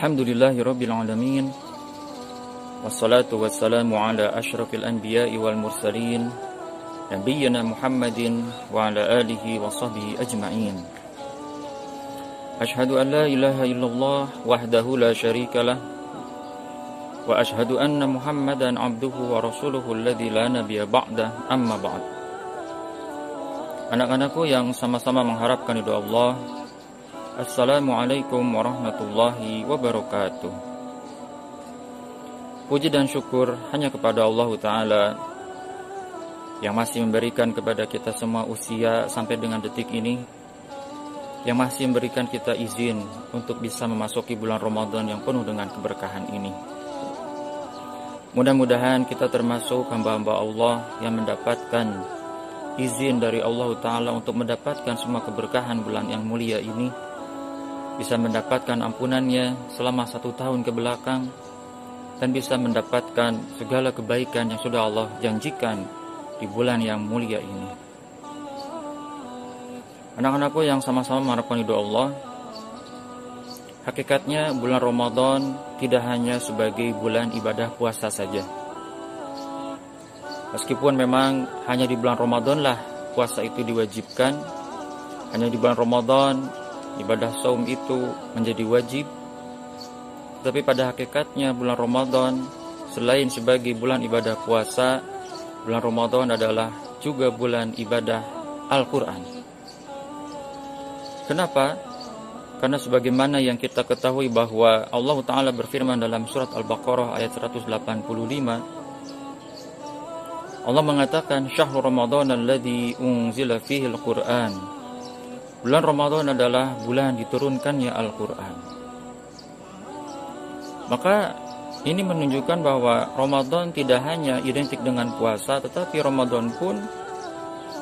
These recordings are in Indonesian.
الحمد لله رب العالمين والصلاة والسلام على أشرف الأنبياء والمرسلين نبينا محمد وعلى آله وصحبه أجمعين. أشهد أن لا إله إلا الله وحده لا شريك له وأشهد أن محمدا عبده ورسوله الذي لا نبي بعده أما بعد. Anak-anakku yang sama-sama mengharapkan ridho Allah Assalamualaikum warahmatullahi wabarakatuh. Puji dan syukur hanya kepada Allah Ta'ala Yang masih memberikan kepada kita semua usia sampai dengan detik ini Yang masih memberikan kita izin untuk bisa memasuki bulan Ramadan yang penuh dengan keberkahan ini. Mudah-mudahan kita termasuk hamba-hamba Allah yang mendapatkan izin dari Allah Ta'ala untuk mendapatkan semua keberkahan bulan yang mulia ini bisa mendapatkan ampunannya selama satu tahun ke belakang dan bisa mendapatkan segala kebaikan yang sudah Allah janjikan di bulan yang mulia ini. Anak-anakku yang sama-sama mengharapkan ridho Allah hakikatnya bulan Ramadan tidak hanya sebagai bulan ibadah puasa saja. Meskipun memang hanya di bulan Ramadan lah puasa itu diwajibkan, hanya di bulan Ramadan ibadah saum itu menjadi wajib. Tapi pada hakikatnya bulan Ramadan selain sebagai bulan ibadah puasa, bulan Ramadan adalah juga bulan ibadah Al-Qur'an. Kenapa? Karena sebagaimana yang kita ketahui bahwa Allah Ta'ala berfirman dalam surat Al-Baqarah ayat 185 Allah mengatakan syahrul Ramadan alladzi unzila fihi al-Qur'an. Bulan Ramadan adalah bulan diturunkannya Al-Qur'an. Maka ini menunjukkan bahwa Ramadan tidak hanya identik dengan puasa tetapi Ramadan pun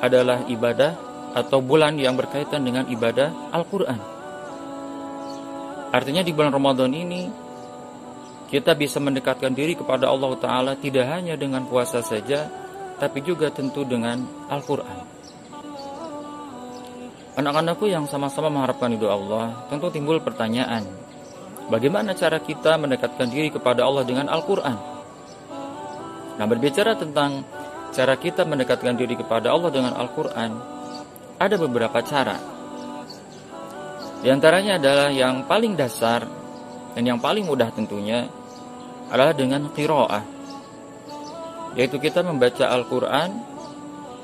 adalah ibadah atau bulan yang berkaitan dengan ibadah Al-Qur'an. Artinya di bulan Ramadan ini kita bisa mendekatkan diri kepada Allah Ta'ala tidak hanya dengan puasa saja, tapi juga tentu dengan Al-Quran. Anak-anakku yang sama-sama mengharapkan ridho Allah, tentu timbul pertanyaan, bagaimana cara kita mendekatkan diri kepada Allah dengan Al-Quran? Nah, berbicara tentang cara kita mendekatkan diri kepada Allah dengan Al-Quran, ada beberapa cara. Di antaranya adalah yang paling dasar dan yang paling mudah tentunya adalah dengan qiraah yaitu kita membaca Al-Quran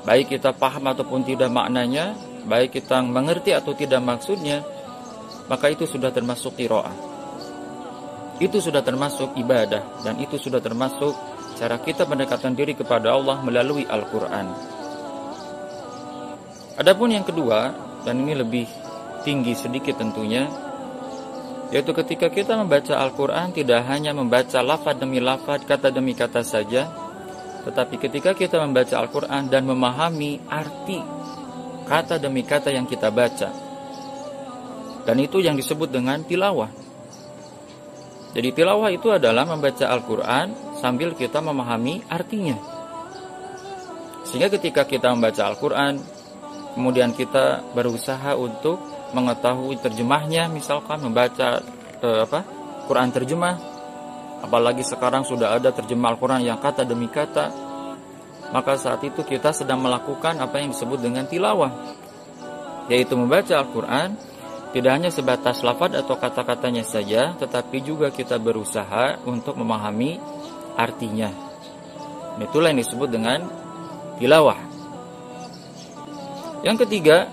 baik kita paham ataupun tidak maknanya baik kita mengerti atau tidak maksudnya maka itu sudah termasuk kiroah. Itu sudah termasuk ibadah dan itu sudah termasuk cara kita mendekatkan diri kepada Allah melalui Al-Quran. Adapun yang kedua dan ini lebih tinggi sedikit tentunya yaitu ketika kita membaca Al-Quran tidak hanya membaca lafad demi lafad kata demi kata saja tetapi ketika kita membaca Al-Quran dan memahami arti kata demi kata yang kita baca, dan itu yang disebut dengan tilawah. Jadi tilawah itu adalah membaca Al-Quran sambil kita memahami artinya. Sehingga ketika kita membaca Al-Quran, kemudian kita berusaha untuk mengetahui terjemahnya, misalkan membaca eh, apa Quran terjemah, apalagi sekarang sudah ada terjemah Al-Quran yang kata demi kata, maka saat itu kita sedang melakukan apa yang disebut dengan tilawah, yaitu membaca Al-Quran, tidak hanya sebatas lafad atau kata-katanya saja, tetapi juga kita berusaha untuk memahami artinya. Itulah yang disebut dengan tilawah. Yang ketiga,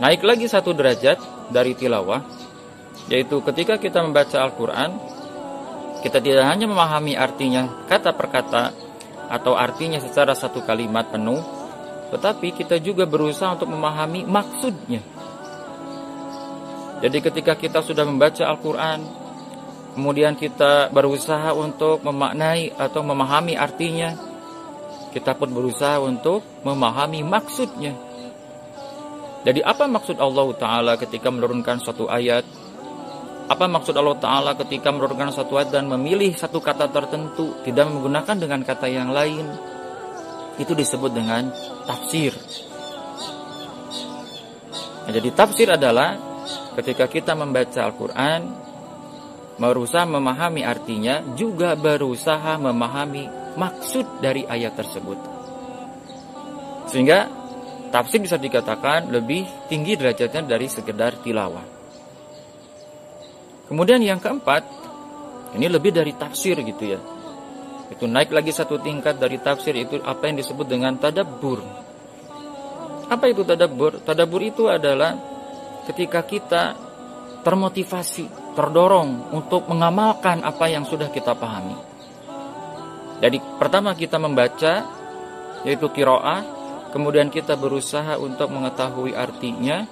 naik lagi satu derajat dari tilawah, yaitu ketika kita membaca Al-Quran, kita tidak hanya memahami artinya kata per kata atau artinya secara satu kalimat penuh, tetapi kita juga berusaha untuk memahami maksudnya. Jadi ketika kita sudah membaca Al-Quran, kemudian kita berusaha untuk memaknai atau memahami artinya, kita pun berusaha untuk memahami maksudnya. Jadi apa maksud Allah Ta'ala ketika menurunkan suatu ayat apa maksud Allah Ta'ala ketika menurunkan satu ayat dan memilih satu kata tertentu, tidak menggunakan dengan kata yang lain? Itu disebut dengan tafsir. Nah, jadi tafsir adalah ketika kita membaca Al-Quran, berusaha memahami artinya, juga berusaha memahami maksud dari ayat tersebut. Sehingga tafsir bisa dikatakan lebih tinggi derajatnya dari sekedar tilawah. Kemudian yang keempat, ini lebih dari tafsir gitu ya. Itu naik lagi satu tingkat dari tafsir itu apa yang disebut dengan tadabbur. Apa itu tadabbur? Tadabbur itu adalah ketika kita termotivasi, terdorong untuk mengamalkan apa yang sudah kita pahami. Jadi pertama kita membaca yaitu kiroah, kemudian kita berusaha untuk mengetahui artinya,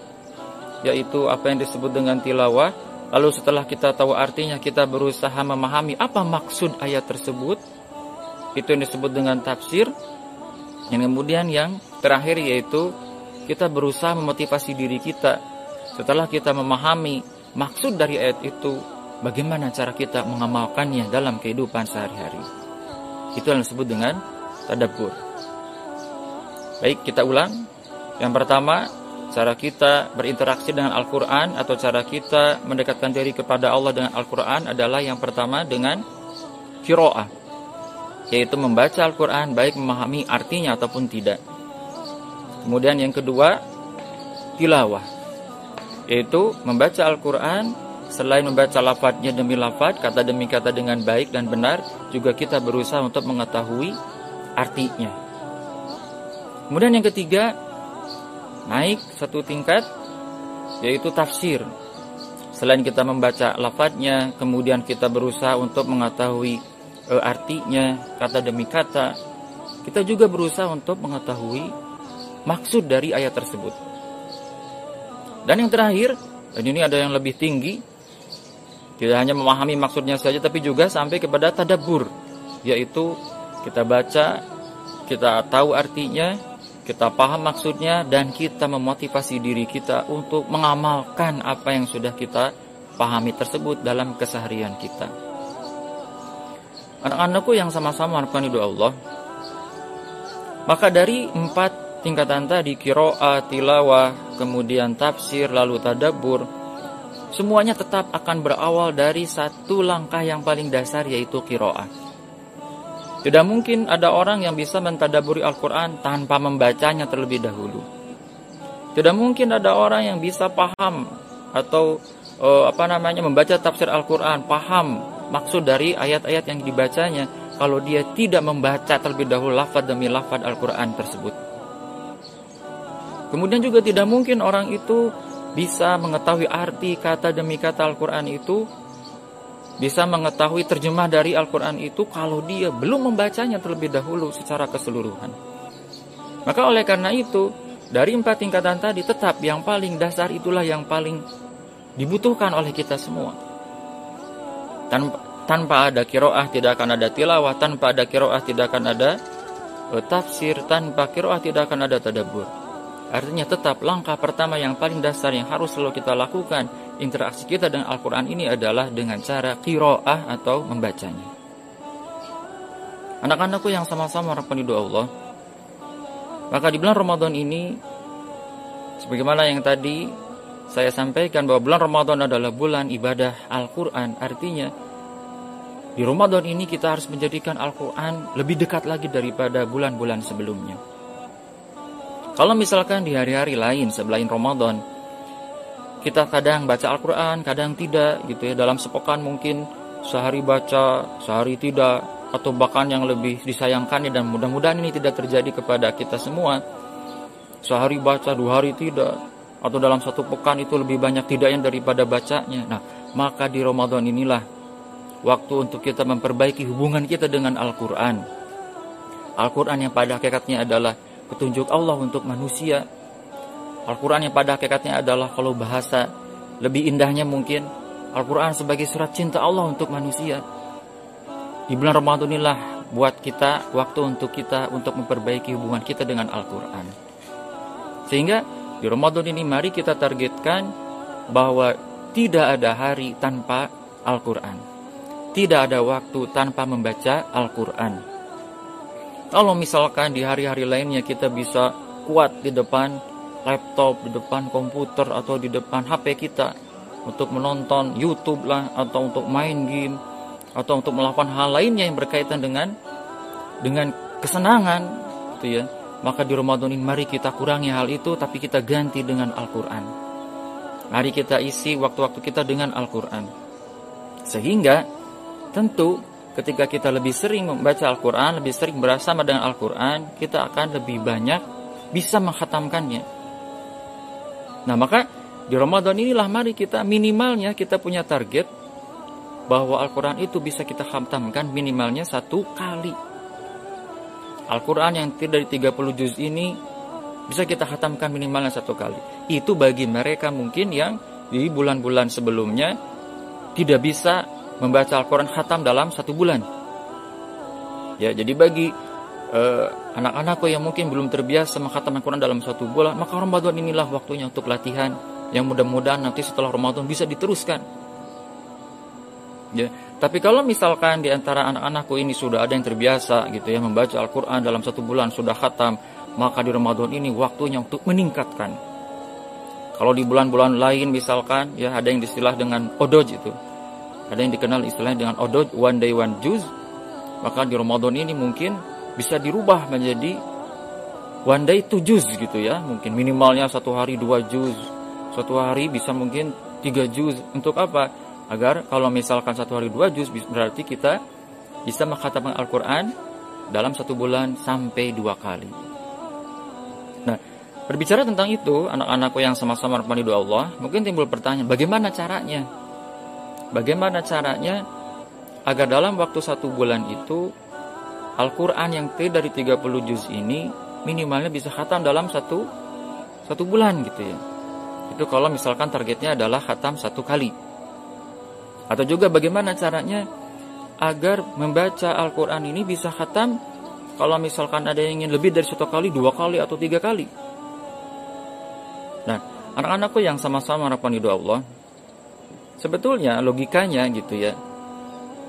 yaitu apa yang disebut dengan tilawah. Lalu setelah kita tahu artinya, kita berusaha memahami apa maksud ayat tersebut. Itu yang disebut dengan tafsir. Yang kemudian yang terakhir yaitu kita berusaha memotivasi diri kita. Setelah kita memahami maksud dari ayat itu, bagaimana cara kita mengamalkannya dalam kehidupan sehari-hari. Itu yang disebut dengan tadabbur. Baik, kita ulang. Yang pertama, cara kita berinteraksi dengan Al-Quran atau cara kita mendekatkan diri kepada Allah dengan Al-Quran adalah yang pertama dengan kiro'ah, yaitu membaca Al-Quran baik memahami artinya ataupun tidak. Kemudian yang kedua, tilawah, yaitu membaca Al-Quran selain membaca lafadznya demi lafadz, kata demi kata dengan baik dan benar, juga kita berusaha untuk mengetahui artinya. Kemudian yang ketiga, naik satu tingkat yaitu tafsir. Selain kita membaca lafadznya, kemudian kita berusaha untuk mengetahui e, artinya kata demi kata, kita juga berusaha untuk mengetahui maksud dari ayat tersebut. Dan yang terakhir, dan ini ada yang lebih tinggi, tidak hanya memahami maksudnya saja, tapi juga sampai kepada tadabur, yaitu kita baca, kita tahu artinya, kita paham maksudnya dan kita memotivasi diri kita untuk mengamalkan apa yang sudah kita pahami tersebut dalam keseharian kita. Anak-anakku yang sama-sama harapkan ridho Allah, maka dari empat tingkatan tadi kiroa, tilawah, kemudian tafsir, lalu tadabur, semuanya tetap akan berawal dari satu langkah yang paling dasar yaitu kiroa. Tidak mungkin ada orang yang bisa mentadaburi Al-Quran tanpa membacanya terlebih dahulu. Tidak mungkin ada orang yang bisa paham atau uh, apa namanya membaca tafsir Al-Quran, paham maksud dari ayat-ayat yang dibacanya kalau dia tidak membaca terlebih dahulu lafad demi lafad Al-Quran tersebut. Kemudian juga tidak mungkin orang itu bisa mengetahui arti kata demi kata Al-Quran itu bisa mengetahui terjemah dari Al-Quran itu kalau dia belum membacanya terlebih dahulu secara keseluruhan. Maka oleh karena itu, dari empat tingkatan tadi tetap yang paling dasar itulah yang paling dibutuhkan oleh kita semua. Tanpa, tanpa ada kiroah tidak akan ada tilawah, tanpa ada kiroah tidak akan ada uh, tafsir, tanpa kiroah tidak akan ada tadabur. Artinya tetap langkah pertama yang paling dasar yang harus selalu kita lakukan interaksi kita dengan Al-Quran ini adalah dengan cara kiroah atau membacanya. Anak-anakku yang sama-sama harapkan ridho Allah, maka di bulan Ramadan ini, sebagaimana yang tadi saya sampaikan bahwa bulan Ramadan adalah bulan ibadah Al-Quran, artinya di Ramadan ini kita harus menjadikan Al-Quran lebih dekat lagi daripada bulan-bulan sebelumnya. Kalau misalkan di hari-hari lain sebelain Ramadan, kita kadang baca Al-Quran, kadang tidak gitu ya. Dalam sepekan mungkin sehari baca, sehari tidak, atau bahkan yang lebih disayangkan dan mudah-mudahan ini tidak terjadi kepada kita semua. Sehari baca, dua hari tidak, atau dalam satu pekan itu lebih banyak tidaknya daripada bacanya. Nah, maka di Ramadan inilah waktu untuk kita memperbaiki hubungan kita dengan Al-Quran. Al-Quran yang pada hakikatnya adalah petunjuk Allah untuk manusia, Al-Quran yang pada hakikatnya adalah kalau bahasa lebih indahnya mungkin Al-Quran sebagai surat cinta Allah untuk manusia. Di bulan Ramadan inilah buat kita waktu untuk kita untuk memperbaiki hubungan kita dengan Al-Quran. Sehingga di Ramadan ini mari kita targetkan bahwa tidak ada hari tanpa Al-Quran. Tidak ada waktu tanpa membaca Al-Quran. Kalau misalkan di hari-hari lainnya kita bisa kuat di depan laptop, di depan komputer atau di depan HP kita. untuk menonton YouTube lah atau untuk main game atau untuk melakukan hal lainnya yang berkaitan dengan dengan kesenangan gitu ya. Maka di Ramadan ini mari kita kurangi hal itu tapi kita ganti dengan Al-Qur'an. Mari kita isi waktu-waktu kita dengan Al-Qur'an. Sehingga tentu ketika kita lebih sering membaca Al-Qur'an lebih sering bersama dengan Al-Qur'an kita akan lebih banyak bisa menghatamkannya nah maka di Ramadan inilah mari kita minimalnya kita punya target bahwa Al-Quran itu bisa kita khatamkan minimalnya satu kali. Al-Quran yang terdiri dari 30 juz ini bisa kita khatamkan minimalnya satu kali. Itu bagi mereka mungkin yang di bulan-bulan sebelumnya tidak bisa membaca Al-Quran khatam dalam satu bulan. Ya, jadi bagi uh, anak-anakku yang mungkin belum terbiasa menghatam Al-Quran dalam satu bulan, maka Ramadan inilah waktunya untuk latihan yang mudah-mudahan nanti setelah Ramadan bisa diteruskan Ya. Tapi kalau misalkan di antara anak-anakku ini sudah ada yang terbiasa gitu ya membaca Al-Qur'an dalam satu bulan sudah khatam, maka di Ramadan ini waktunya untuk meningkatkan. Kalau di bulan-bulan lain misalkan ya ada yang distilah dengan odoj itu. Ada yang dikenal istilahnya dengan odoj one day one juz. Maka di Ramadan ini mungkin bisa dirubah menjadi one day two juz gitu ya. Mungkin minimalnya satu hari dua juz. Satu hari bisa mungkin tiga juz. Untuk apa? agar kalau misalkan satu hari dua juz berarti kita bisa mengkhatamkan Al-Quran dalam satu bulan sampai dua kali. Nah, berbicara tentang itu, anak-anakku yang sama-sama rahmani doa Allah, mungkin timbul pertanyaan, bagaimana caranya? Bagaimana caranya agar dalam waktu satu bulan itu Al-Quran yang T dari 30 juz ini minimalnya bisa khatam dalam satu satu bulan gitu ya. Itu kalau misalkan targetnya adalah khatam satu kali. Atau juga bagaimana caranya agar membaca Al-Quran ini bisa khatam kalau misalkan ada yang ingin lebih dari satu kali, dua kali, atau tiga kali. Nah, anak-anakku yang sama-sama harapan doa Allah, sebetulnya logikanya gitu ya,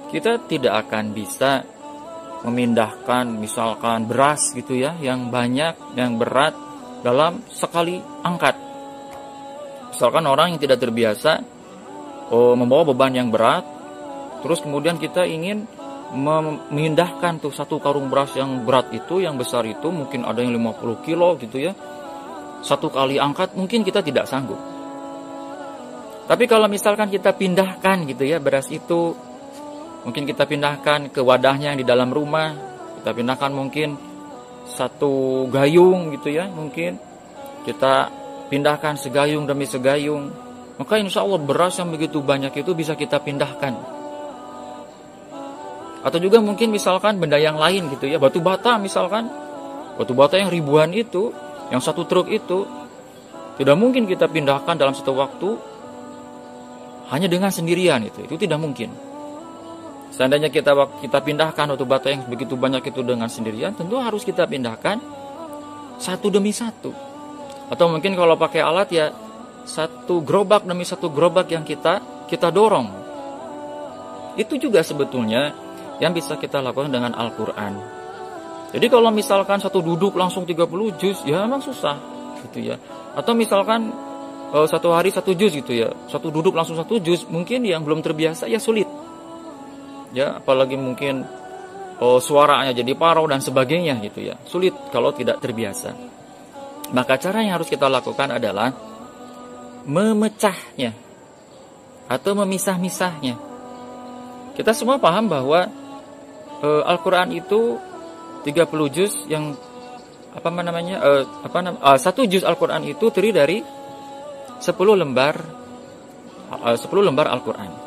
kita tidak akan bisa memindahkan misalkan beras gitu ya, yang banyak, yang berat dalam sekali angkat. Misalkan orang yang tidak terbiasa oh, membawa beban yang berat, terus kemudian kita ingin memindahkan tuh satu karung beras yang berat itu, yang besar itu, mungkin ada yang 50 kilo gitu ya, satu kali angkat mungkin kita tidak sanggup. Tapi kalau misalkan kita pindahkan gitu ya beras itu, mungkin kita pindahkan ke wadahnya yang di dalam rumah, kita pindahkan mungkin satu gayung gitu ya, mungkin kita pindahkan segayung demi segayung, maka insya Allah beras yang begitu banyak itu bisa kita pindahkan. Atau juga mungkin misalkan benda yang lain gitu ya, batu bata misalkan. Batu bata yang ribuan itu, yang satu truk itu, tidak mungkin kita pindahkan dalam satu waktu hanya dengan sendirian itu. Itu tidak mungkin. Seandainya kita kita pindahkan batu yang begitu banyak itu dengan sendirian, tentu harus kita pindahkan satu demi satu. Atau mungkin kalau pakai alat ya satu gerobak demi satu gerobak yang kita kita dorong. Itu juga sebetulnya yang bisa kita lakukan dengan Al-Qur'an. Jadi kalau misalkan satu duduk langsung 30 juz, ya memang susah gitu ya. Atau misalkan uh, satu hari satu juz gitu ya. Satu duduk langsung satu juz, mungkin yang belum terbiasa ya sulit. Ya, apalagi mungkin uh, suaranya jadi parau dan sebagainya gitu ya. Sulit kalau tidak terbiasa. Maka cara yang harus kita lakukan adalah memecahnya atau memisah-misahnya. Kita semua paham bahwa e, Al-Qur'an itu 30 juz yang apa namanya e, apa nam, e, satu juz Al-Qur'an itu terdiri dari 10 lembar e, 10 lembar Al-Qur'an.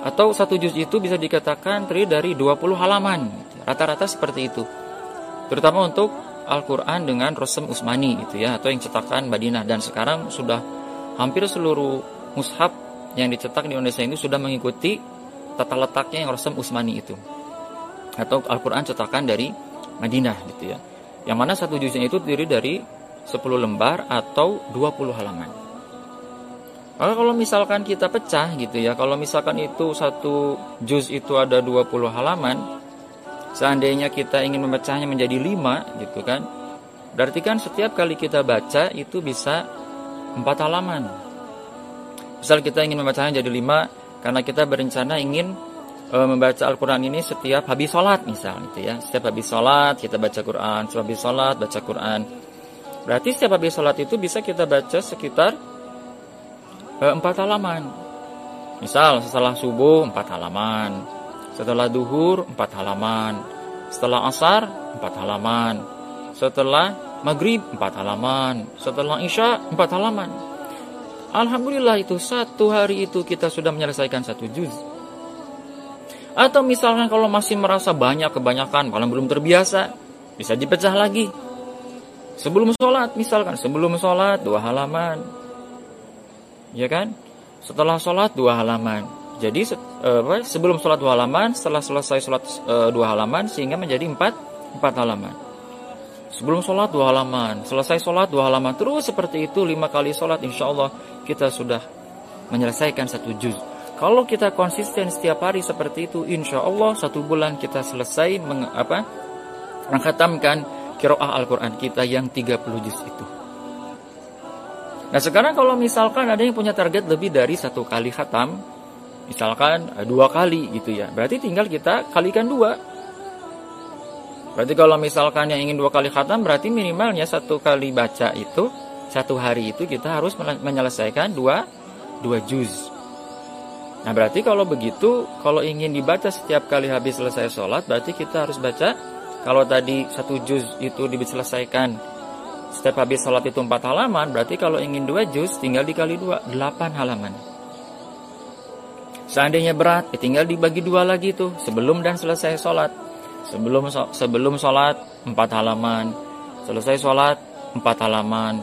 Atau satu juz itu bisa dikatakan terdiri dari 20 halaman. Rata-rata seperti itu. Terutama untuk Al-Qur'an dengan Rosem Usmani itu ya atau yang cetakan Madinah dan sekarang sudah hampir seluruh mushaf yang dicetak di Indonesia ini sudah mengikuti tata letaknya yang Rasul Usmani itu atau Al-Quran cetakan dari Madinah gitu ya yang mana satu juznya itu terdiri dari 10 lembar atau 20 halaman maka kalau misalkan kita pecah gitu ya kalau misalkan itu satu juz itu ada 20 halaman seandainya kita ingin memecahnya menjadi 5 gitu kan berarti kan setiap kali kita baca itu bisa empat halaman. Misal kita ingin membacanya jadi lima karena kita berencana ingin e, membaca Al-Quran ini setiap habis sholat misal gitu ya. Setiap habis sholat kita baca Quran, setiap habis sholat baca Quran. Berarti setiap habis sholat itu bisa kita baca sekitar empat halaman. Misal setelah subuh empat halaman, setelah duhur empat halaman, setelah asar empat halaman, setelah maghrib empat halaman, setelah isya empat halaman. Alhamdulillah itu satu hari itu kita sudah menyelesaikan satu juz. Atau misalkan kalau masih merasa banyak kebanyakan, kalau belum terbiasa, bisa dipecah lagi. Sebelum sholat misalkan, sebelum sholat dua halaman. Ya kan? Setelah sholat dua halaman. Jadi eh, sebelum sholat dua halaman, setelah selesai sholat eh, dua halaman, sehingga menjadi empat, empat halaman. Sebelum sholat dua halaman, selesai sholat dua halaman, terus seperti itu lima kali sholat, insya Allah kita sudah menyelesaikan satu juz. Kalau kita konsisten setiap hari seperti itu, insya Allah satu bulan kita selesai meng, apa, menghatamkan kiroah Al-Quran kita yang 30 juz itu. Nah sekarang kalau misalkan ada yang punya target lebih dari satu kali khatam, misalkan eh, dua kali gitu ya, berarti tinggal kita kalikan dua. Berarti kalau misalkan yang ingin dua kali khatam, berarti minimalnya satu kali baca itu, satu hari itu kita harus menyelesaikan dua, dua juz. Nah berarti kalau begitu, kalau ingin dibaca setiap kali habis selesai sholat, berarti kita harus baca. Kalau tadi satu juz itu diselesaikan setiap habis sholat itu empat halaman, berarti kalau ingin dua juz tinggal dikali dua, delapan halaman. Seandainya berat, ya tinggal dibagi dua lagi tuh, sebelum dan selesai sholat. Sebelum sebelum sholat empat halaman, selesai sholat empat halaman.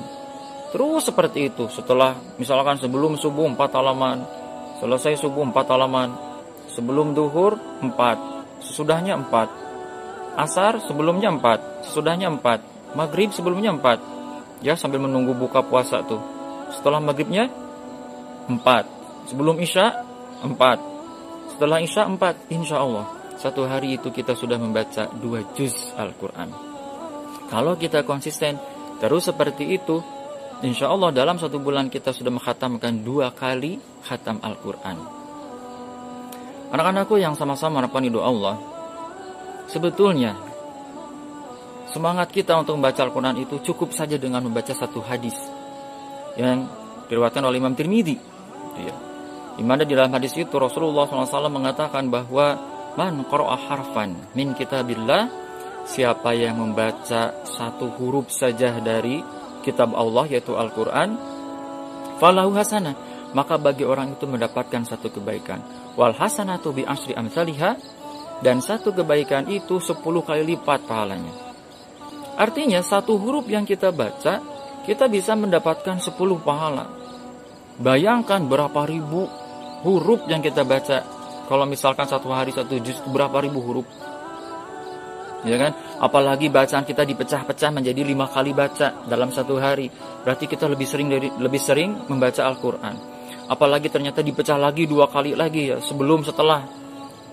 Terus seperti itu. Setelah misalkan sebelum subuh empat halaman, Selesai subuh empat halaman. Sebelum duhur empat. Sesudahnya empat. Asar sebelumnya empat. Sesudahnya empat. Maghrib sebelumnya empat. Ya sambil menunggu buka puasa tuh. Setelah maghribnya empat. Sebelum isya empat. Setelah isya empat. Insya Allah satu hari itu kita sudah membaca dua juz Al-Quran. Kalau kita konsisten terus seperti itu, Insya Allah dalam satu bulan kita sudah menghatamkan dua kali khatam Al-Quran. Anak-anakku yang sama-sama harapan doa Allah, sebetulnya semangat kita untuk membaca Al-Quran itu cukup saja dengan membaca satu hadis yang diriwayatkan oleh Imam Tirmidzi. Ya. Di mana di dalam hadis itu Rasulullah SAW mengatakan bahwa man qara'a harfan min kitabillah siapa yang membaca satu huruf saja dari kitab Allah yaitu Al-Quran falahu hasanah maka bagi orang itu mendapatkan satu kebaikan wal hasanatu bi asri amsalihha dan satu kebaikan itu sepuluh kali lipat pahalanya artinya satu huruf yang kita baca kita bisa mendapatkan sepuluh pahala bayangkan berapa ribu huruf yang kita baca kalau misalkan satu hari satu juz berapa ribu huruf ya kan? Apalagi bacaan kita dipecah-pecah menjadi lima kali baca dalam satu hari, berarti kita lebih sering dari lebih sering membaca Al-Quran. Apalagi ternyata dipecah lagi dua kali lagi ya sebelum setelah,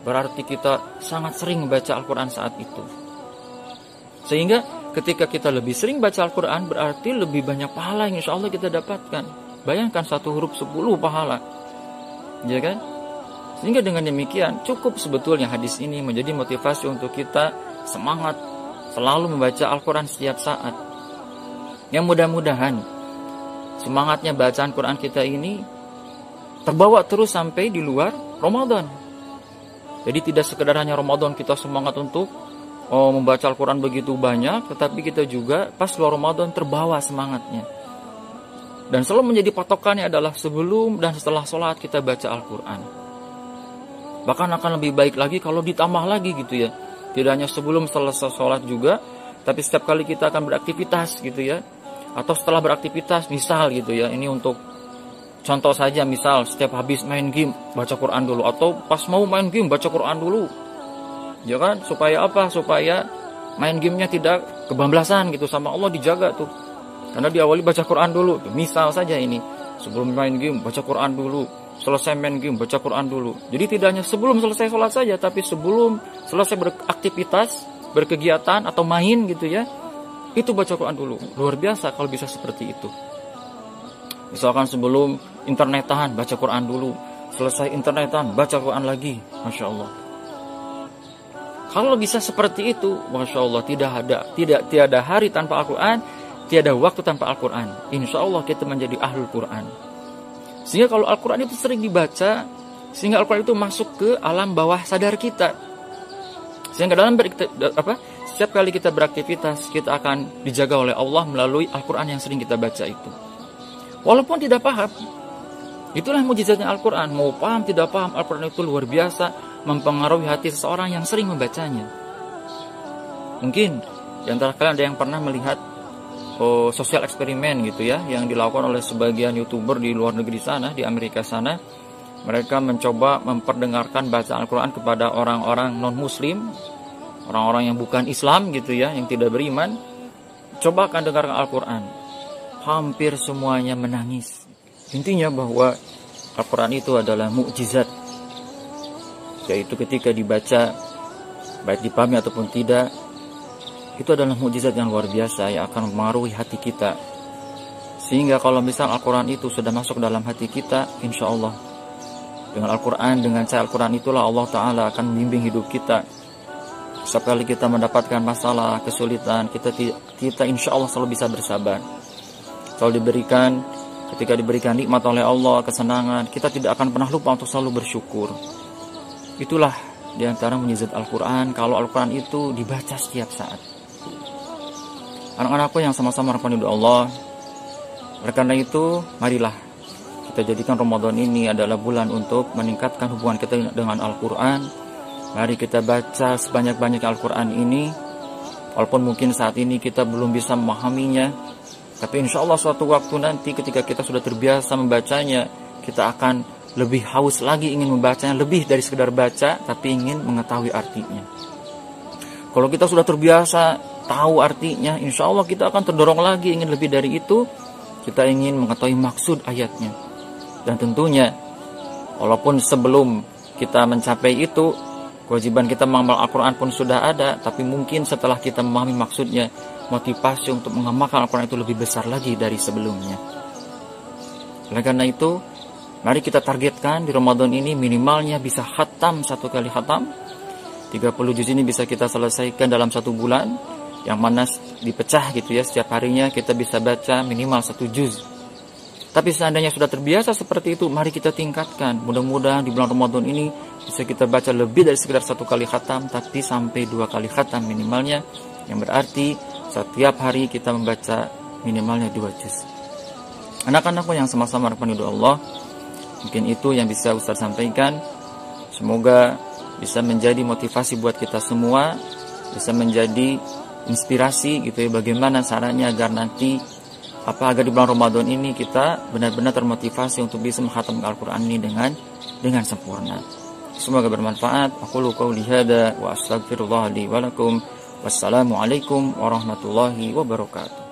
berarti kita sangat sering membaca Al-Quran saat itu. Sehingga ketika kita lebih sering baca Al-Quran berarti lebih banyak pahala yang insya Allah kita dapatkan. Bayangkan satu huruf sepuluh pahala. Ya kan? Sehingga dengan demikian cukup sebetulnya hadis ini menjadi motivasi untuk kita semangat selalu membaca Al-Quran setiap saat. Yang mudah-mudahan semangatnya bacaan Quran kita ini terbawa terus sampai di luar Ramadan. Jadi tidak sekedar hanya Ramadan kita semangat untuk oh, membaca Al-Quran begitu banyak, tetapi kita juga pas luar Ramadan terbawa semangatnya. Dan selalu menjadi patokannya adalah sebelum dan setelah sholat kita baca Al-Quran. Bahkan akan lebih baik lagi kalau ditambah lagi gitu ya. Tidak hanya sebelum selesai sholat juga, tapi setiap kali kita akan beraktivitas gitu ya. Atau setelah beraktivitas, misal gitu ya, ini untuk contoh saja misal setiap habis main game baca Quran dulu atau pas mau main game baca Quran dulu. Ya kan? Supaya apa? Supaya main gamenya tidak kebablasan gitu sama Allah dijaga tuh. Karena diawali baca Quran dulu. Misal saja ini, sebelum main game baca Quran dulu selesai main game, baca Quran dulu. Jadi tidak hanya sebelum selesai sholat saja, tapi sebelum selesai beraktivitas, berkegiatan atau main gitu ya, itu baca Quran dulu. Luar biasa kalau bisa seperti itu. Misalkan sebelum internetan baca Quran dulu selesai internetan baca Quran lagi Masya Allah kalau bisa seperti itu Masya Allah tidak ada tidak tiada hari tanpa Al-Quran tiada waktu tanpa Al-Quran. Insya Allah kita menjadi ahlul Quran. Sehingga kalau Al-Quran itu sering dibaca sehingga Al-Quran itu masuk ke alam bawah sadar kita. Sehingga dalam apa setiap kali kita beraktivitas kita akan dijaga oleh Allah melalui Al-Quran yang sering kita baca itu. Walaupun tidak paham Itulah mujizatnya Al-Quran. Mau paham tidak paham, Al-Quran itu luar biasa mempengaruhi hati seseorang yang sering membacanya. Mungkin di antara kalian ada yang pernah melihat oh, sosial eksperimen gitu ya, yang dilakukan oleh sebagian youtuber di luar negeri sana, di Amerika sana. Mereka mencoba memperdengarkan bacaan Al-Quran kepada orang-orang non-Muslim, orang-orang yang bukan Islam gitu ya, yang tidak beriman. Coba akan dengarkan Al-Quran. Hampir semuanya menangis Intinya bahwa Al-Quran itu adalah mukjizat yaitu ketika dibaca baik dipahami ataupun tidak itu adalah mukjizat yang luar biasa yang akan mempengaruhi hati kita. Sehingga kalau misal Al-Quran itu sudah masuk dalam hati kita insya Allah dengan Al-Quran dengan cahaya Al-Quran itulah Allah Ta'ala akan membimbing hidup kita. Setiap kali kita mendapatkan masalah kesulitan kita kita insya Allah selalu bisa bersabar. Selalu diberikan Ketika diberikan nikmat oleh Allah, kesenangan, kita tidak akan pernah lupa untuk selalu bersyukur. Itulah di antara mujizat Al-Quran kalau Al-Quran itu dibaca setiap saat. Anak-anakku yang sama-sama harapan Allah, oleh karena itu, marilah kita jadikan Ramadan ini adalah bulan untuk meningkatkan hubungan kita dengan Al-Quran. Mari kita baca sebanyak-banyak Al-Quran ini, walaupun mungkin saat ini kita belum bisa memahaminya, tapi insya Allah suatu waktu nanti ketika kita sudah terbiasa membacanya, kita akan lebih haus lagi ingin membacanya, lebih dari sekedar baca, tapi ingin mengetahui artinya. Kalau kita sudah terbiasa tahu artinya, insya Allah kita akan terdorong lagi ingin lebih dari itu. Kita ingin mengetahui maksud ayatnya. Dan tentunya, walaupun sebelum kita mencapai itu, kewajiban kita mengamal Al-Quran pun sudah ada, tapi mungkin setelah kita memahami maksudnya, motivasi untuk mengamalkan Al-Quran itu lebih besar lagi dari sebelumnya. Oleh karena itu, mari kita targetkan di Ramadan ini minimalnya bisa khatam satu kali khatam. 30 juz ini bisa kita selesaikan dalam satu bulan, yang mana dipecah gitu ya, setiap harinya kita bisa baca minimal satu juz. Tapi seandainya sudah terbiasa seperti itu, mari kita tingkatkan. Mudah-mudahan di bulan Ramadan ini bisa kita baca lebih dari sekedar satu kali khatam, tapi sampai dua kali khatam minimalnya. Yang berarti setiap hari kita membaca minimalnya dua juz. Anak-anakku yang sama-sama harapan Allah, mungkin itu yang bisa Ustaz sampaikan. Semoga bisa menjadi motivasi buat kita semua, bisa menjadi inspirasi gitu ya bagaimana caranya agar nanti apa agar di bulan Ramadan ini kita benar-benar termotivasi untuk bisa menghatamkan Al-Qur'an ini dengan dengan sempurna. Semoga bermanfaat. Aku lupa lihada wa astagfirullah li wa Wassalamualaikum warahmatullahi wabarakatuh.